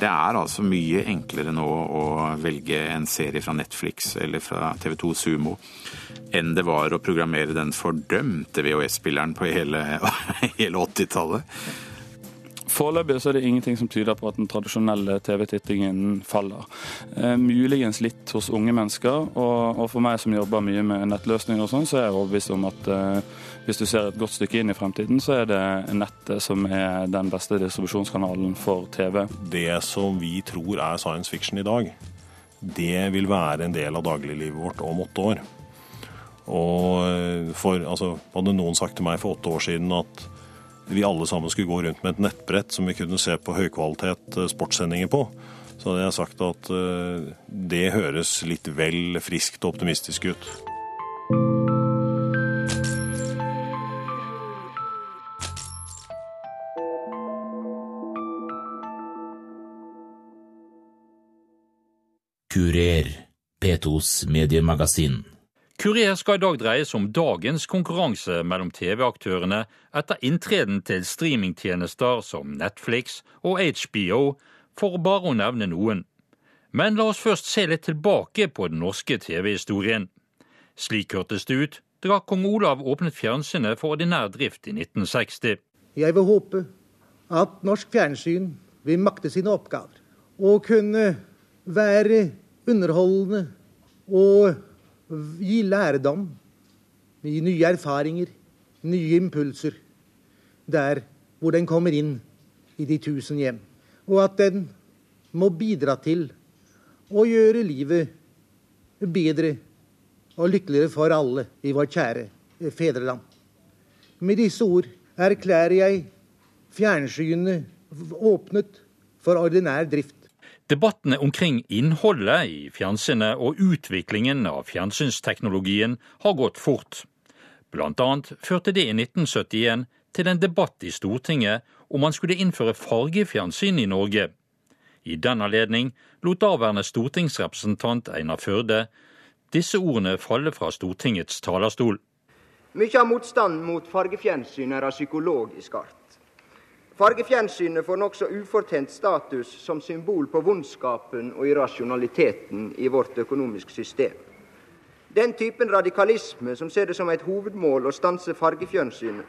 Det er altså mye enklere nå å velge en serie fra Netflix eller fra TV2 Sumo enn det var å programmere den fordømte VHS-spilleren på hele, hele 80-tallet. Foreløpig er det ingenting som tyder på at den tradisjonelle TV-tittingen faller. Eh, muligens litt hos unge mennesker, og, og, for meg som jobber mye med nettløsninger og sånn, så er jeg overbevist om at eh, hvis du ser et godt stykke inn i fremtiden, så er det nettet som er den beste distribusjonskanalen for TV. Det som vi tror er science fiction i dag, det vil være en del av dagliglivet vårt om åtte år. Og eh, for, altså, hadde noen sagt til meg for åtte år siden at vi alle sammen skulle gå rundt med et nettbrett som vi kunne se på høykvalitet eh, sportssendinger på, så hadde jeg sagt at eh, det høres litt vel friskt og optimistisk ut. Kurer, P2s mediemagasin. Kurer skal i dag dreie seg om dagens konkurranse mellom TV-aktørene etter inntreden til streamingtjenester som Netflix og HBO, for bare å nevne noen. Men la oss først se litt tilbake på den norske TV-historien. Slik hørtes det ut da kong Olav åpnet fjernsynet for ordinær drift i 1960. Jeg vil håpe at norsk fjernsyn vil makte sine oppgaver og kunne være underholdende og gi lærdom, gi nye erfaringer, nye impulser der hvor den kommer inn i de tusen hjem. Og at den må bidra til å gjøre livet bedre og lykkeligere for alle i vårt kjære fedreland. Med disse ord erklærer jeg fjernsynet åpnet for ordinær drift. Debattene omkring innholdet i fjernsynet og utviklingen av fjernsynsteknologien har gått fort. Blant annet førte det i 1971 til en debatt i Stortinget om man skulle innføre fargefjernsyn i Norge. I den anledning lot daværende stortingsrepresentant Einar Førde disse ordene falle fra Stortingets talerstol. Mye av motstanden mot fargefjernsyn er av psykologisk art. Fargefjernsynet får nokså ufortjent status som symbol på vondskapen og irrasjonaliteten i vårt økonomiske system. Den typen radikalisme som ser det som et hovedmål å stanse fargefjernsynet,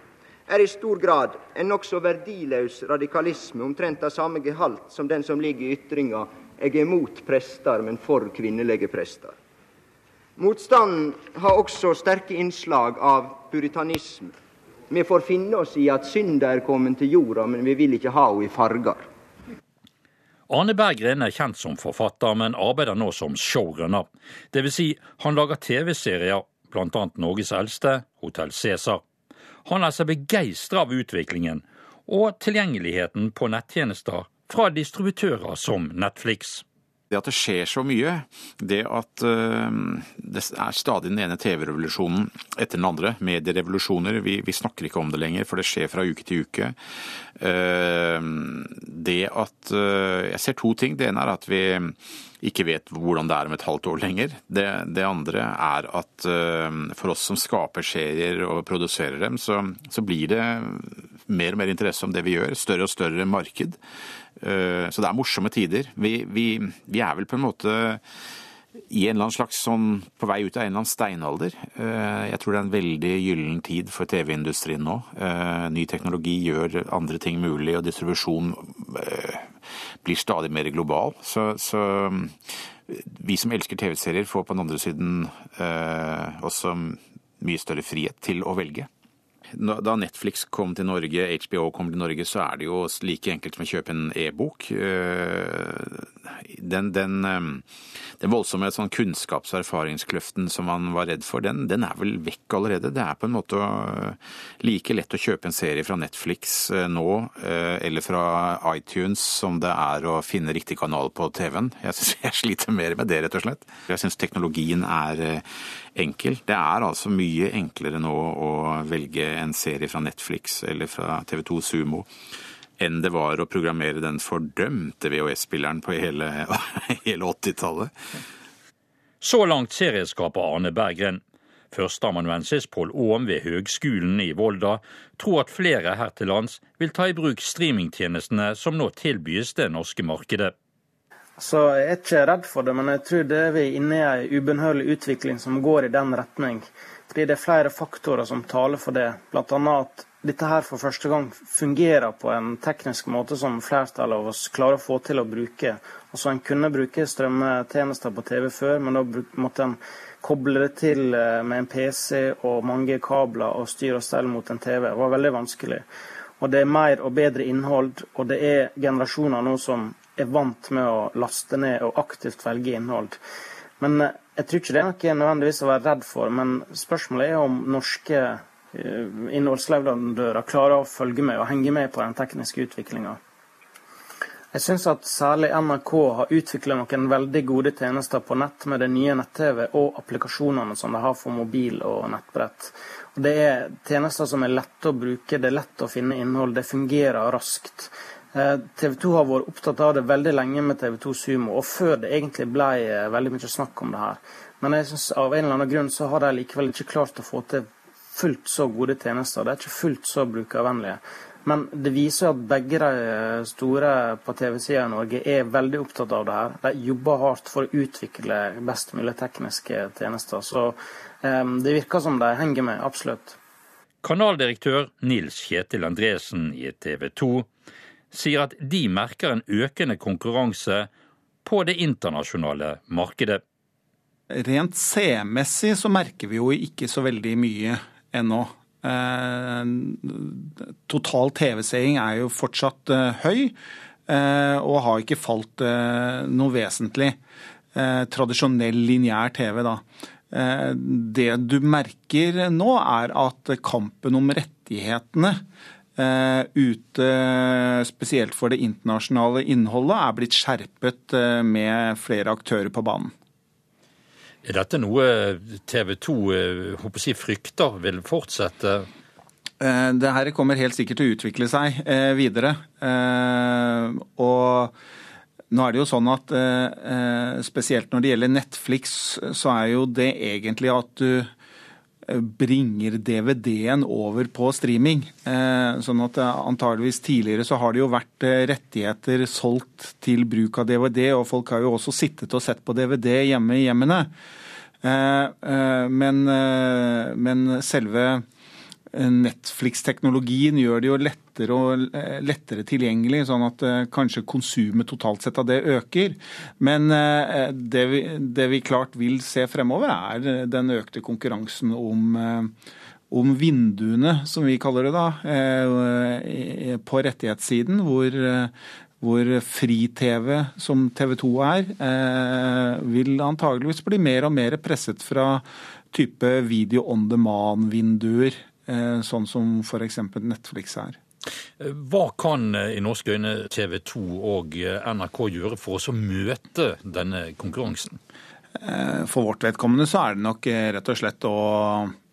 er i stor grad en nokså verdiløs radikalisme, omtrent av samme gehalt som den som ligger i ytringa 'jeg er mot prester, men for kvinnelige prester'. Motstanden har også sterke innslag av puritanisme vi får finne oss i at synda er kommet til jorda, men vi vil ikke ha henne i farger. Arne Berggren er kjent som forfatter, men arbeider nå som showrunner. Dvs. Si, han lager TV-serier, bl.a. Norges eldste, Hotell Cæsar. Han er seg begeistra av utviklingen og tilgjengeligheten på nettjenester fra distributører som Netflix. Det at det skjer så mye, det at uh, det er stadig den ene TV-revolusjonen etter den andre, medierevolusjoner, vi, vi, snakker ikke om det lenger, for det skjer fra uke til uke. Uh, det at uh, Jeg ser to ting. Det ene er at vi ikke vet hvordan det er om et halvt år lenger. Det, det andre er at for oss som skaper serier og produserer dem, så, så blir det mer og mer interesse om det vi gjør. Større og større marked. Eh, så det er morsomme tider. Vi, vi, vi, er vel på en måte i en eller annen slags sånn på vei ut av en eller annen steinalder. Eh, jeg tror det er en veldig gyllen tid for TV-industrien nå. Eh, ny teknologi gjør andre ting mulig, og distribusjon blir stadig mer global. Så, så vi som elsker TV-serier, får på den andre siden også mye større frihet til å velge. Da Netflix kom til Norge, HBO kom til Norge, så er det jo like enkelt som å kjøpe en e-bok. Eh, den, den, eh, den, voldsomme sånn kunnskaps- og erfaringskløften som man var redd for, den, den, er vel vekk allerede. Det er på en måte eh, like lett å kjøpe en serie fra Netflix nå, eller fra iTunes, som det er å finne riktig kanal på TV-en. Jeg, jeg sliter mer med det, rett og slett. Jeg syns teknologien er enkel. Det er altså mye enklere nå å velge en serie fra Netflix eller fra TV2 Sumo enn det var å programmere den fordømte VHS-spilleren på hele, hele 80-tallet. Så langt serieskaper Arne Berggren. Førsteamanuensis Pål Aam ved Høgskolen i Volda tror at flere her til lands vil ta i bruk streamingtjenestene som nå tilbys det norske markedet. Så jeg er ikke redd for det, men jeg tror det er vi inne i en ubønnhørlig utvikling som går i den retning. Fordi det er flere faktorer som taler for det. Bl.a. at dette her for første gang fungerer på en teknisk måte som flertallet av oss klarer å få til å bruke. Altså En kunne bruke strømmetjenester på TV før, men da måtte en koble det til eh, med en PC og mange kabler og styre og stelle mot en TV. Det var veldig vanskelig. Og det er mer og bedre innhold, og det er generasjoner nå som er vant med å laste ned og aktivt velge innhold. Men eh, jeg tror ikke det er noe nødvendigvis å være redd for. Men spørsmålet er om norske innholdsleverandører klarer å følge med og henge med på den tekniske utviklinga. Jeg syns at særlig NRK har utvikla noen veldig gode tjenester på nett med det nye nett-TV og applikasjonene som de har for mobil og nettbrett. Det er tjenester som er lette å bruke, det er lett å finne innhold, det fungerer raskt. Eh, TV 2 har vært opptatt av det veldig lenge med TV 2 Sumo, og før det egentlig ble eh, veldig mye snakk om det her. Men jeg synes av en eller annen grunn så har de likevel ikke klart å få til fullt så gode tjenester. De er ikke fullt så brukervennlige. Men det viser at begge de eh, store på TV-sida i Norge er veldig opptatt av det her. De jobber hardt for å utvikle best mulig tekniske tjenester. Så um, det virker som de henger med, absolutt. Kanaldirektør Nils Kjetil Andresen i TV 2 sier at de merker en økende konkurranse på det internasjonale markedet. Rent C-messig så merker vi jo ikke så veldig mye ennå. Eh, total TV-seing er jo fortsatt eh, høy, eh, og har ikke falt noe vesentlig. Tradisjonell lineær TV, da. Det du merker nå, er at kampen om rettighetene ute, spesielt for det internasjonale innholdet, er blitt skjerpet med flere aktører på banen. Er dette noe TV 2 uh, si, frykter vil fortsette? Det her kommer helt sikkert til å utvikle seg videre. Og nå er det jo sånn at spesielt når det gjelder Netflix, så er jo det egentlig at du bringer DVD-en over på streaming. Eh, sånn at eh, antageligvis tidligere så har det jo vært eh, rettigheter solgt til bruk av DVD, og folk har jo også sittet og sett på DVD hjemme i hjemmene. Men, men selve Netflix-teknologien gjør det jo lettere og eh, lettere tilgjengelig, sånn at eh, kanskje konsumet totalt sett av det øker. Men eh, det vi, det vi klart vil se fremover, er den økte konkurransen om, om vinduene, som vi kaller det da, på rettighetssiden, hvor, hvor fri-TV, som TV 2 er, vil antageligvis bli mer og mer presset fra type video on demand-vinduer. Eh, sånn som f.eks. Netflix er. Hva kan eh, i norske øyne TV 2 og eh, NRK gjøre for å møte denne konkurransen? For vårt vedkommende så er det nok rett og slett å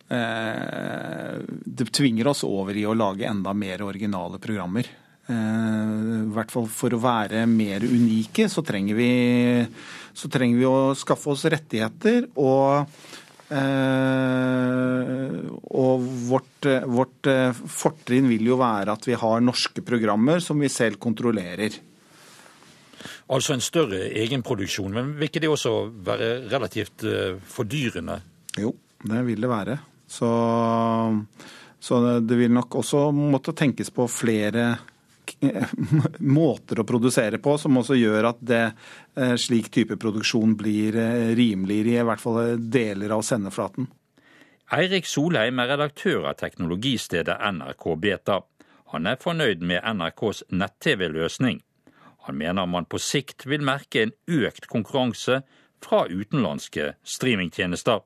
Det tvinger oss over i å lage enda mer originale programmer. I hvert fall for å være mer unike så trenger vi, så trenger vi å skaffe oss rettigheter. og Eh, og vårt, vårt eh, fortrinn vil jo være at vi har norske programmer som vi selv kontrollerer. Altså en større egenproduksjon, men vil ikke det også være relativt eh, fordyrende? Jo, det vil det være. Så, så det vil nok også måtte tenkes på flere måter å produsere på som også gjør at det, eh, slik type produksjon blir eh, rimeligere i hvert fall deler av sendeflaten. Eirik Solheim er redaktør av teknologistedet NRK Beta. Han er fornøyd med NRKs nett-TV-løsning. Han mener man på sikt vil merke en økt konkurranse fra utenlandske streamingtjenester.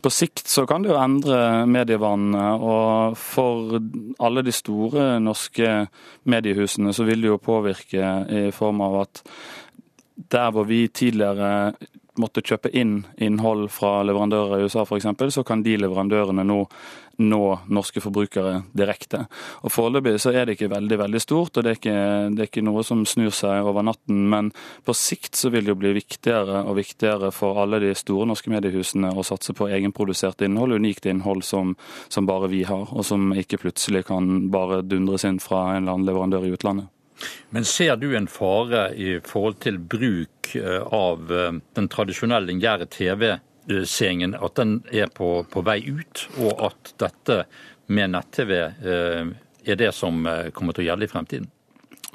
På sikt så kan det jo endre medievanene, og for alle de store norske mediehusene så vil det jo påvirke i form av at der hvor vi tidligere måtte kjøpe inn innhold fra leverandører i USA f.eks., så kan de leverandørene nå nå norske forbrukere direkte. Og Foreløpig så er det ikke veldig veldig stort, og det er, ikke, det er ikke noe som snur seg over natten. Men på sikt så vil det jo bli viktigere og viktigere for alle de store norske mediehusene å satse på egenprodusert innhold, unikt innhold som, som bare vi har, og som ikke plutselig kan bare dundres inn fra en eller annen leverandør i utlandet. Men ser du en fare i forhold til bruk eh, av eh, den tradisjonelle lineære TV-seingen, at den er på, på, vei ut, og at dette med nett-TV eh, er det som kommer til å gjelde i fremtiden?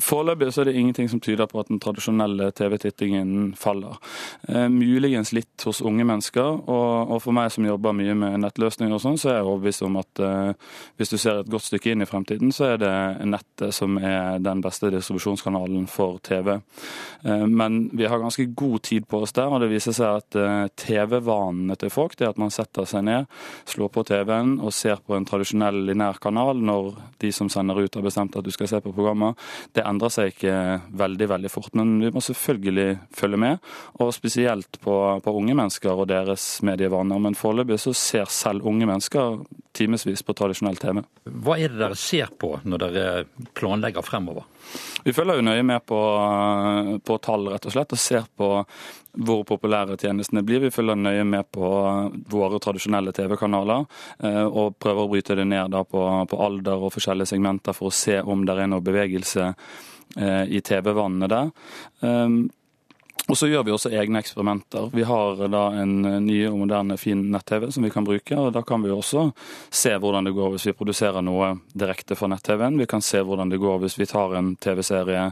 Foreløpig er det ingenting som tyder på at den tradisjonelle TV-tittingen faller. Eh, muligens litt hos unge mennesker, og, og, for meg som jobber mye med nettløsninger og sånn, så er jeg overbevist om at eh, hvis du ser et godt stykke inn i fremtiden, så er det nettet som er den beste distribusjonskanalen for TV. Eh, men vi har ganske god tid på oss der, og det viser seg at eh, TV-vanene til folk, det at man setter seg ned, slår på TV-en og ser på en tradisjonell linær kanal når de som sender ut har bestemt at du skal se på programmer, det endrer seg ikke veldig veldig fort. Men vi må selvfølgelig følge med, og spesielt på, på unge mennesker og deres medievaner. Men foreløpig så ser selv unge mennesker timevis på tradisjonell TV. Hva er det dere ser på når dere planlegger fremover? Vi følger jo nøye med på, på, tall rett og slett, og ser på hvor populære tjenestene blir. Vi følger nøye med på våre tradisjonelle TV-kanaler eh, og prøver å bryte det ned på, på, alder og forskjellige segmenter for å se om det er noe bevegelse eh, i TV-vannene der. Eh, og så gjør vi også egne eksperimenter. Vi har da en eh, ny og moderne fin nett-TV som vi kan bruke. og Da kan vi også se hvordan det går hvis vi produserer noe direkte fra nett-TV-en. Vi kan se hvordan det går hvis vi tar en TV-serie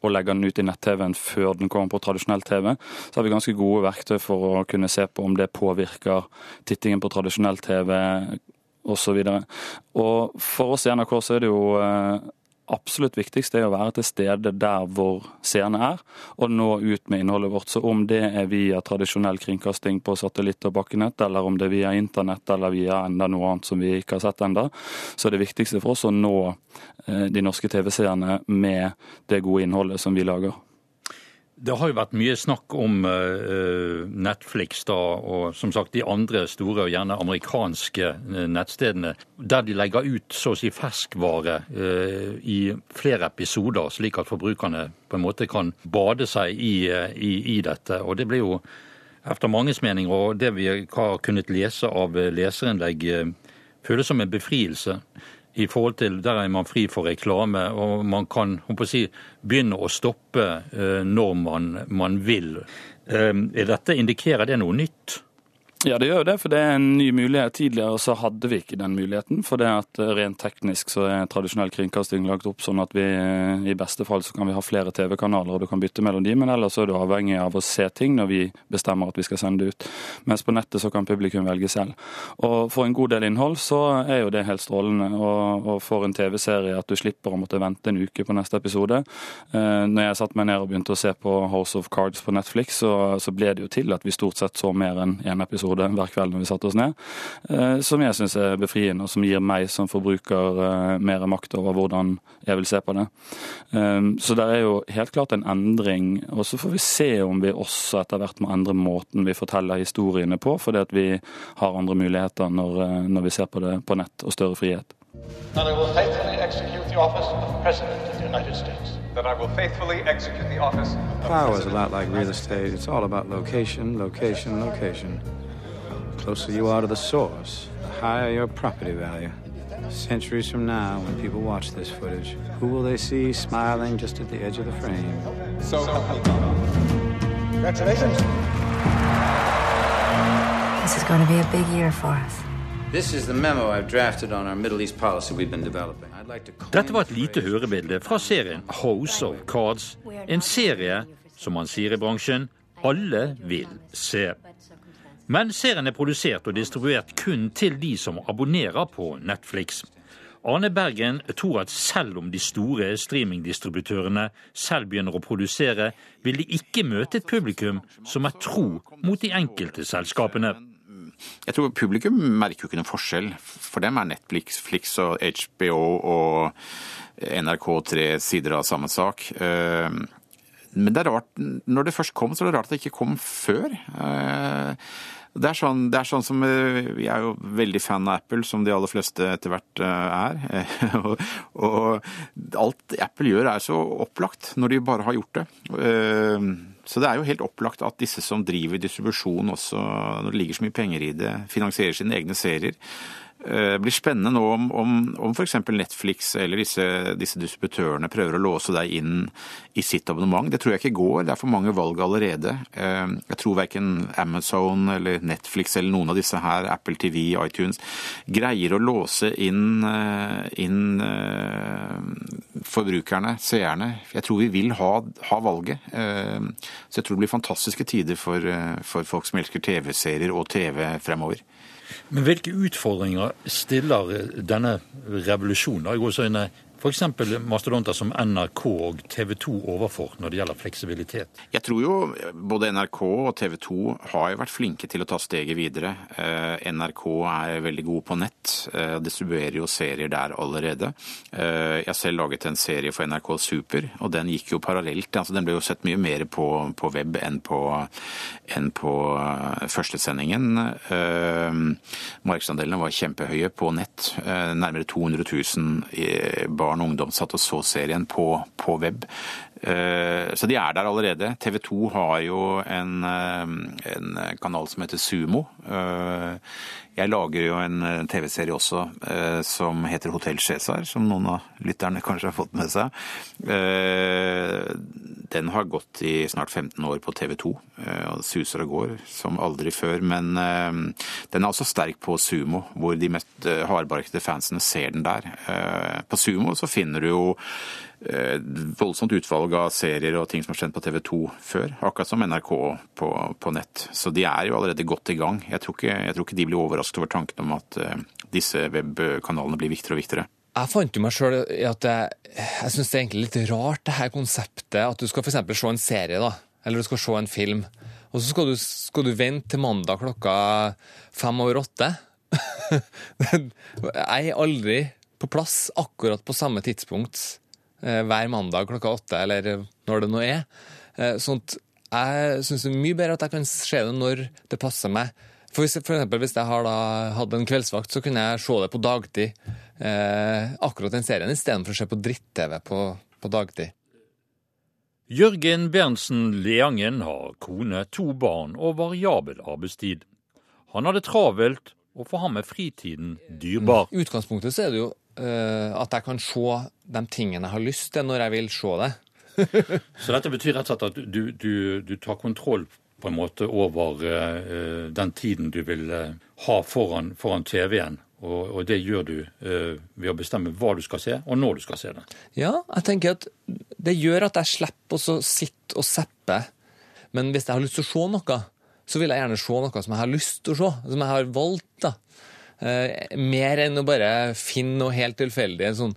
og legger den ut i nett-TV-en før den kommer på tradisjonell TV. Så har vi ganske gode verktøy for å kunne se på om det påvirker tittingen på tradisjonell TV osv. Og, og for oss i NRK så er det jo eh, absolutt viktigste er å være til stede der hvor seerne er, og nå ut med innholdet vårt. Så om det er via tradisjonell kringkasting på satellitt og bakkenett, eller om det er via internett eller via enda noe annet som vi ikke har sett enda, så er det viktigste for oss å nå eh, de norske TV-seerne med det gode innholdet som vi lager. Det har jo vært mye snakk om uh, Netflix da, og som sagt de andre store og gjerne amerikanske uh, nettstedene, der de legger ut så å si ferskvare i flere episoder, slik at forbrukerne på en måte kan bade seg i, i, i dette. Og det blir jo, etter manges mening, og det vi har kunnet lese av leserinnlegg, føles som en befrielse i forhold til Der er man fri for reklame, og man kan si, begynne å stoppe eh, når man, man vil. Eh, dette, indikerer det noe nytt? Ja, det gjør det, for det er en ny mulighet. Tidligere så hadde vi ikke den muligheten. For det at eh, rent teknisk så er tradisjonell kringkasting lagt opp sånn at vi eh, i beste fall så kan vi ha flere TV-kanaler og du kan bytte mellom de, men ellers er du avhengig av å se ting når vi bestemmer at vi skal sende det ut. Mens på nettet så kan publikum velge selv. Og for en god del innhold så er jo det helt strålende. Og, og for en TV-serie at du slipper å måtte vente en uke på neste episode. Eh, når jeg satte meg ned og begynte å se på House of Cards på Netflix, så, så ble det jo til at vi stort sett så mer enn én en episode episode hver kveld når vi satte oss ned, eh, som jeg syns er befriende, og som gir meg som forbruker eh, mer makt over hvordan jeg vil se på det. Eh, så det er jo helt klart en endring. Og så får vi se om vi også etter hvert må endre måten vi forteller historiene på, fordi at vi har andre muligheter når, når vi ser på det på nett, og større frihet. And I will faithfully execute the office of President of the United States. That I will faithfully execute the office of Power is a lot like real estate. It's all about location, location, location. The closer you are to the source, the higher your property value. Centuries from now, when people watch this footage, who will they see smiling just at the edge of the frame? So, congratulations. This is going to be a big year for us. This is the memo I've drafted on our Middle East policy we've been developing. I'd like to Dette var et lite hørebilde fra serien House of Cards. En serie, som man sier i bransjen, alle vil se. Men serien er produsert og distribuert kun til de som abonnerer på Netflix. Arne Bergen tror at selv om de store streamingdistributørene selv begynner å produsere, vil de ikke møte et publikum som er tro mot de enkelte selskapene. Jeg tror publikum merker jo ikke noen forskjell. For dem er Netflix Flix og HBO og NRK3 sider av samme sak. Eh, men det er rart, når det først kom, så er det rart at det ikke kom før. Eh, det er, sånn, det er sånn som vi Jeg er jo veldig fan av Apple, som de aller fleste etter hvert er. og, og alt Apple gjør er så opplagt, når de bare har gjort det. Så det er jo helt opplagt at disse som driver distribusjon også, når det ligger så mye penger i det, finansierer sine egne serier, blir spennende nå om, om, om f.eks. Netflix eller disse, disse distributørene prøver å låse deg inn i sitt abonnement. Det tror jeg ikke går. Det er for mange valg allerede. Jeg tror verken Amazon eller Netflix eller noen av disse her, Apple TV, iTunes, greier å låse inn, inn forbrukerne, seerne. Jeg tror vi vil ha, ha valget. Så jeg tror det blir fantastiske tider for, for folk som elsker TV-serier og TV fremover. Men hvilke utfordringer stiller denne revolusjonen f.eks. mastodonter som NRK og TV 2 overfor når det gjelder fleksibilitet? Jeg tror jo både NRK og TV 2 har jo vært flinke til å ta steget videre. NRK er veldig gode på nett, distribuerer jo serier der allerede. Jeg har selv laget en serie for NRK Super, og den gikk jo parallelt. altså Den ble jo sett mye mer på, på web enn på, enn på førstesendingen. Markedsandelene var kjempehøye på nett. Nærmere 200 000 barn barn og ungdom satt og så serien på, på web. Så de er der allerede. TV 2 har jo en, en kanal som heter Sumo. Jeg lager jo en TV-serie også som heter Hotell Cæsar, som noen av lytterne kanskje har fått med seg. Den har gått i snart 15 år på TV 2 og suser og går som aldri før. Men den er også sterk på Sumo, hvor de mest hardbarkede fansene ser den der. På Sumo så finner du jo voldsomt utvalg av serier og ting som har skjedd på TV 2 før, akkurat som NRK på, på, nett. Så de er jo allerede godt i gang. Jeg tror ikke, jeg tror ikke de blir overrasket over tanken om at disse webkanalene blir viktigere og viktigere. Jeg fant jo meg sjøl i at jeg, jeg syns det er egentlig litt rart det her konseptet at du skal f.eks. se en serie, da, eller du skal se en film, og så skal du, skal du vente til mandag klokka fem over åtte. jeg er aldri på plass akkurat på samme tidspunkt hver mandag klokka åtte, eller når det nå er. Sånn at jeg syns det er mye bedre at jeg kan se det når det passer meg. For, hvis, for eksempel, hvis jeg har hadde en kveldsvakt, så kunne jeg se det på dagtid. Eh, akkurat den serien, istedenfor å se på dritt-TV på, på dagtid. Jørgen Berntsen Leangen har kone, to barn og variabel arbeidstid. Han har det travelt, og for ham er fritiden dyrbar. I utgangspunktet så er det jo at jeg kan se de tingene jeg har lyst til, når jeg vil se det. så dette betyr rett og slett at du, du, du tar kontroll på en måte over uh, den tiden du vil uh, ha foran, foran TV-en? Og, og, det gjør du ved å bestemme hva du skal se, og når du skal se det. Ja, jeg tenker at det gjør at jeg slipper å sitte og seppe. Men hvis jeg har lyst til å se noe, så vil jeg gjerne se noe som jeg har lyst til å se, som jeg har valgt. da. Eh, mer enn å bare finne noe helt tilfeldig, sånn,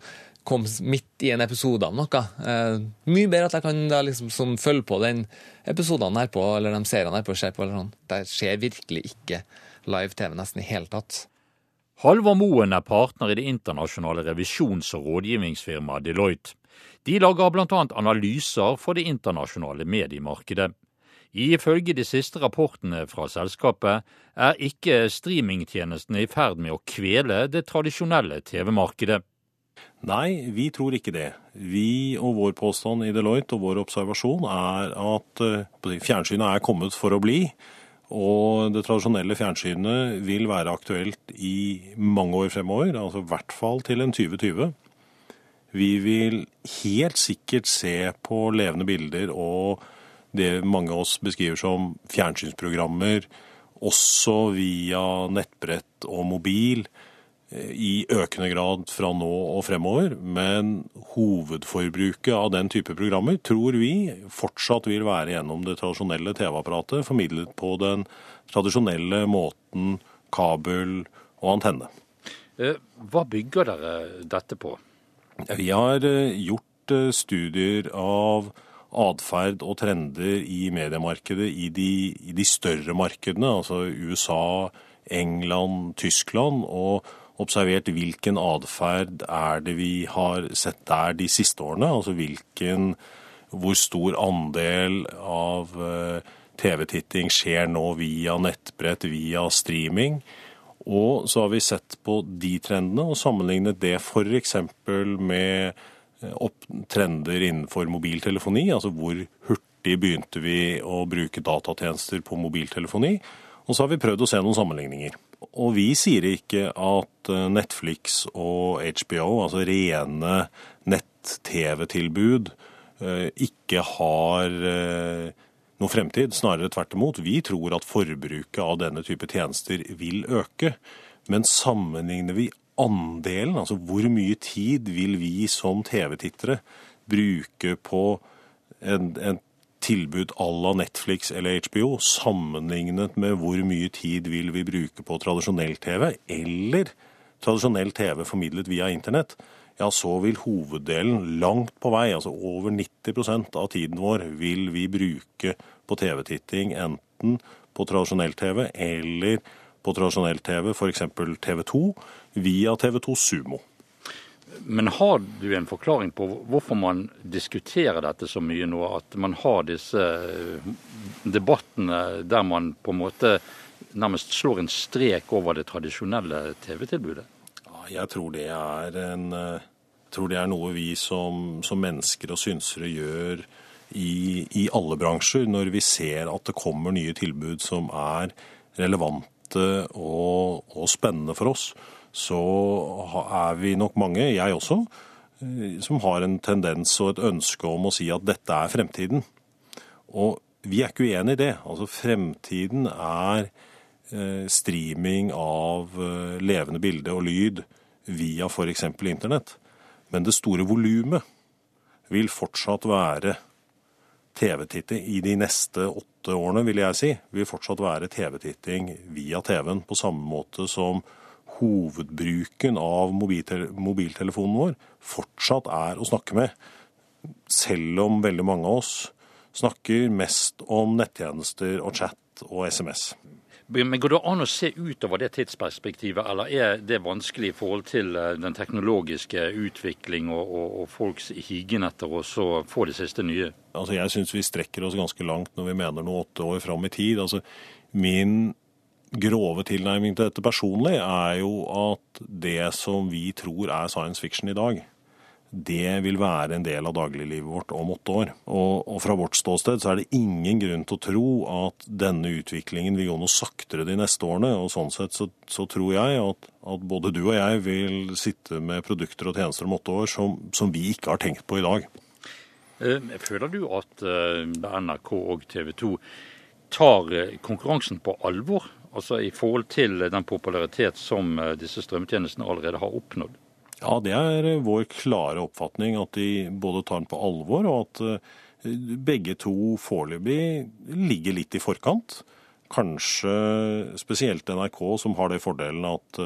kom midt i en episode av noe. Eh, mye bedre at jeg kan da liksom sånn, følge på den episoden her på, eller de seriene her på, ser på, eller sånn. Det skjer virkelig ikke live-TV nesten i hele tatt. Halvor Moen er partner i det internasjonale revisjons- og rådgivningsfirmaet Deloitte. De lager bl.a. analyser for det internasjonale mediemarkedet. Ifølge de siste rapportene fra selskapet er ikke streamingtjenestene i ferd med å kvele det tradisjonelle TV-markedet. Nei, vi tror ikke det. Vi og vår påstand i Deloitte og vår observasjon er at fjernsynet er kommet for å bli. Og det tradisjonelle fjernsynet vil være aktuelt i mange år fremover, altså i hvert fall til en 2020. Vi vil helt sikkert se på levende bilder og det mange av oss beskriver som fjernsynsprogrammer, også via nettbrett og mobil, i økende grad fra nå og fremover. Men hovedforbruket av den type programmer tror vi fortsatt vil være gjennom det tradisjonelle TV-apparatet, formidlet på den tradisjonelle måten kabel og antenne. Hva bygger dere dette på? Vi har gjort studier av atferd og trender i mediemarkedet i de, i de større markedene, altså USA, England, Tyskland. og observert hvilken atferd er det vi har sett der de siste årene. Altså hvilken, hvor stor andel av TV-titting skjer nå via nettbrett, via streaming. Og så har vi sett på de trendene og sammenlignet det f.eks. med opp trender innenfor mobiltelefoni. Altså hvor hurtig begynte vi å bruke datatjenester på mobiltelefoni. Og så har vi prøvd å se noen sammenligninger. og vi sier ikke at eh, Netflix og HBO, altså rene nett-TV-tilbud, eh, ikke har noen noe fremtid. Snarere tvert imot. Vi tror at forbruket av denne type tjenester vil øke. Men sammenligner vi andelen, altså hvor mye tid vil vi som TV-tittere bruke på en, en tilbud à la Netflix eller HBO, sammenlignet med hvor mye tid vil vi bruke på tradisjonell TV, eller tradisjonell TV formidlet via internett, ja, så vil hoveddelen langt på vei, altså over 90% av tiden vår, vil vi bruke på TV-titting enten på tradisjonell TV eller på tradisjonell TV, f.eks. TV 2, via TV 2 Sumo. Men har du en forklaring på hvorfor man diskuterer dette så mye nå? At man har disse eh, debattene der man på en måte nærmest slår en strek over det tradisjonelle TV-tilbudet? Jeg tror det er en eh, tror det er noe vi som, som mennesker og synsere gjør i, i, alle bransjer, når vi ser at det kommer nye tilbud som er relevante og, og spennende for oss så er vi nok mange, jeg også, eh, som har en tendens og et ønske om å si at dette er fremtiden. Og vi er ikke uenig i det. Altså Fremtiden er eh, streaming av eh, levende bilde og lyd via f.eks. internett. Men det store volumet vil fortsatt være TV-titting i de neste åtte årene, vil jeg si. Vil fortsatt være TV-titting via TV-en på samme måte som hovedbruken av mobiltel mobiltelefonen vår fortsatt er å snakke med, selv om veldig mange av oss snakker mest om nettjenester og chat og SMS. Men Går det an å se utover det tidsperspektivet, eller er det vanskelig i forhold til eh, den teknologiske utvikling og, og, og folks higen etter å få det siste nye? Altså Jeg syns vi strekker oss ganske langt når vi mener noe åtte år fram i tid. Altså Min grove tilnærming til dette personlig er jo at det som vi tror er science fiction i dag, det vil være en del av dagliglivet vårt om åtte år. Og, og, fra vårt ståsted så er det ingen grunn til å tro at denne utviklingen vil gå noe saktere de neste årene. Og sånn sett så, så tror jeg at, at, både du og jeg vil sitte med produkter og tjenester om åtte år som, som vi ikke har tenkt på i dag. Eh, føler du at eh, NRK og TV 2 tar eh, konkurransen på alvor? Altså i forhold til den popularitet som eh, disse strømtjenestene allerede har oppnådd? Ja, det er eh, vår klare oppfatning at de både tar den på alvor, og at eh, begge to foreløpig ligger litt i forkant. Kanskje spesielt NRK, som har det fordelen at,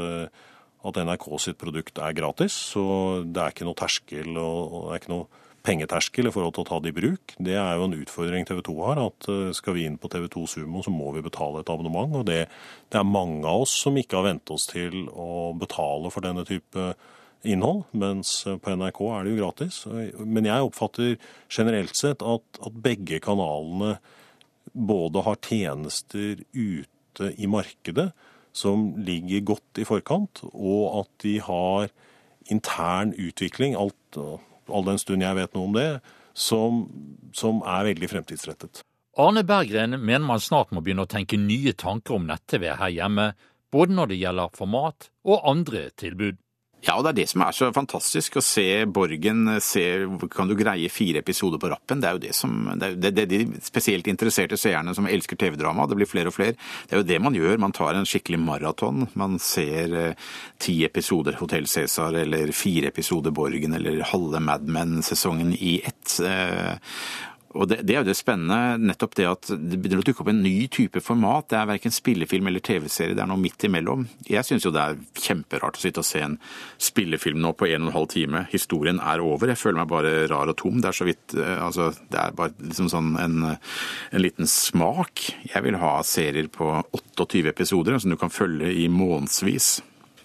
at NRK sitt produkt er gratis. Så det er ikke noe terskel og det er ikke noe pengeterskel i forhold til å ta det i bruk. Det er jo en utfordring TV 2 har. at eh, Skal vi inn på TV 2 Sumo, så må vi betale et abonnement. og det, det, er mange av oss som ikke har vent oss til å betale for denne type innhold, mens på NRK er det jo gratis. Men jeg oppfatter generelt sett at, at begge kanalene både har tjenester ute i markedet som ligger godt i forkant, og at de har intern utvikling. alt all den stund jeg vet noe om det, som, som er veldig fremtidsrettet. Arne Berggren mener man snart må begynne å tenke nye tanker om nett-TV her hjemme, både når det gjelder format og andre tilbud. Ja, og det er det som er så fantastisk, å se Borgen se, Kan du greie fire episoder på rappen? Det er jo det som Det er, det, de spesielt interesserte seerne som elsker TV-drama. Det blir flere og flere. Det er jo det man gjør. Man tar en skikkelig maraton. Man ser eh, ti episoder Hotell Cæsar eller fire episoder Borgen eller halve Mad Men-sesongen i ett. Eh, og det, det, er jo det spennende, nettopp det at det begynner å dukke opp en ny type format. Det er verken spillefilm eller TV-serie, det er noe midt imellom. Jeg syns jo det er kjemperart å sitte og se en spillefilm nå på en og en halv time. Historien er over. Jeg føler meg bare rar og tom. Det er så vidt eh, Altså, det er bare liksom sånn en, en liten smak. Jeg vil ha serier på 28 episoder som du kan følge i månedsvis.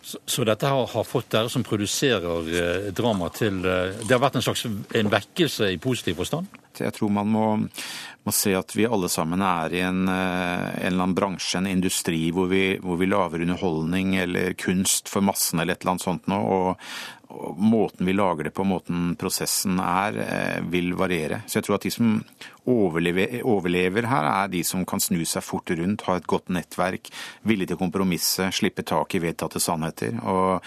Så, dette har, fått dere som produserer eh, drama til eh, Det har vært en slags en vekkelse i positiv forstand? Jeg tror man må, må se at vi alle sammen er i en, eh, en eller annen bransje, en industri, hvor vi, hvor vi lager underholdning eller kunst for massene eller et eller annet sånt. Og, og måten vi lager det på, måten prosessen er, vil variere. Så jeg tror at de som overlever, overlever her, er de som kan snu seg fort rundt, ha et godt nettverk, villig til kompromisse, slippe tak i vedtatte sannheter. Og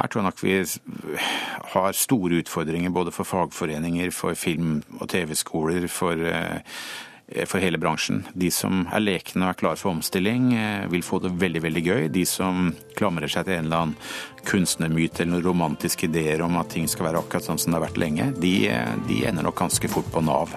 her tror jeg nok vi har store utfordringer både for fagforeninger, for film- og TV-skoler, for Eh, for hele bransjen. De som er lekne og er klare for omstilling, eh, vil få det veldig veldig gøy. De som klamrer seg til en eller annen kunstnermyte eller noen romantiske ideer om at ting skal være akkurat sånn som det har vært lenge, de, eh, de ender nok ganske fort på Nav.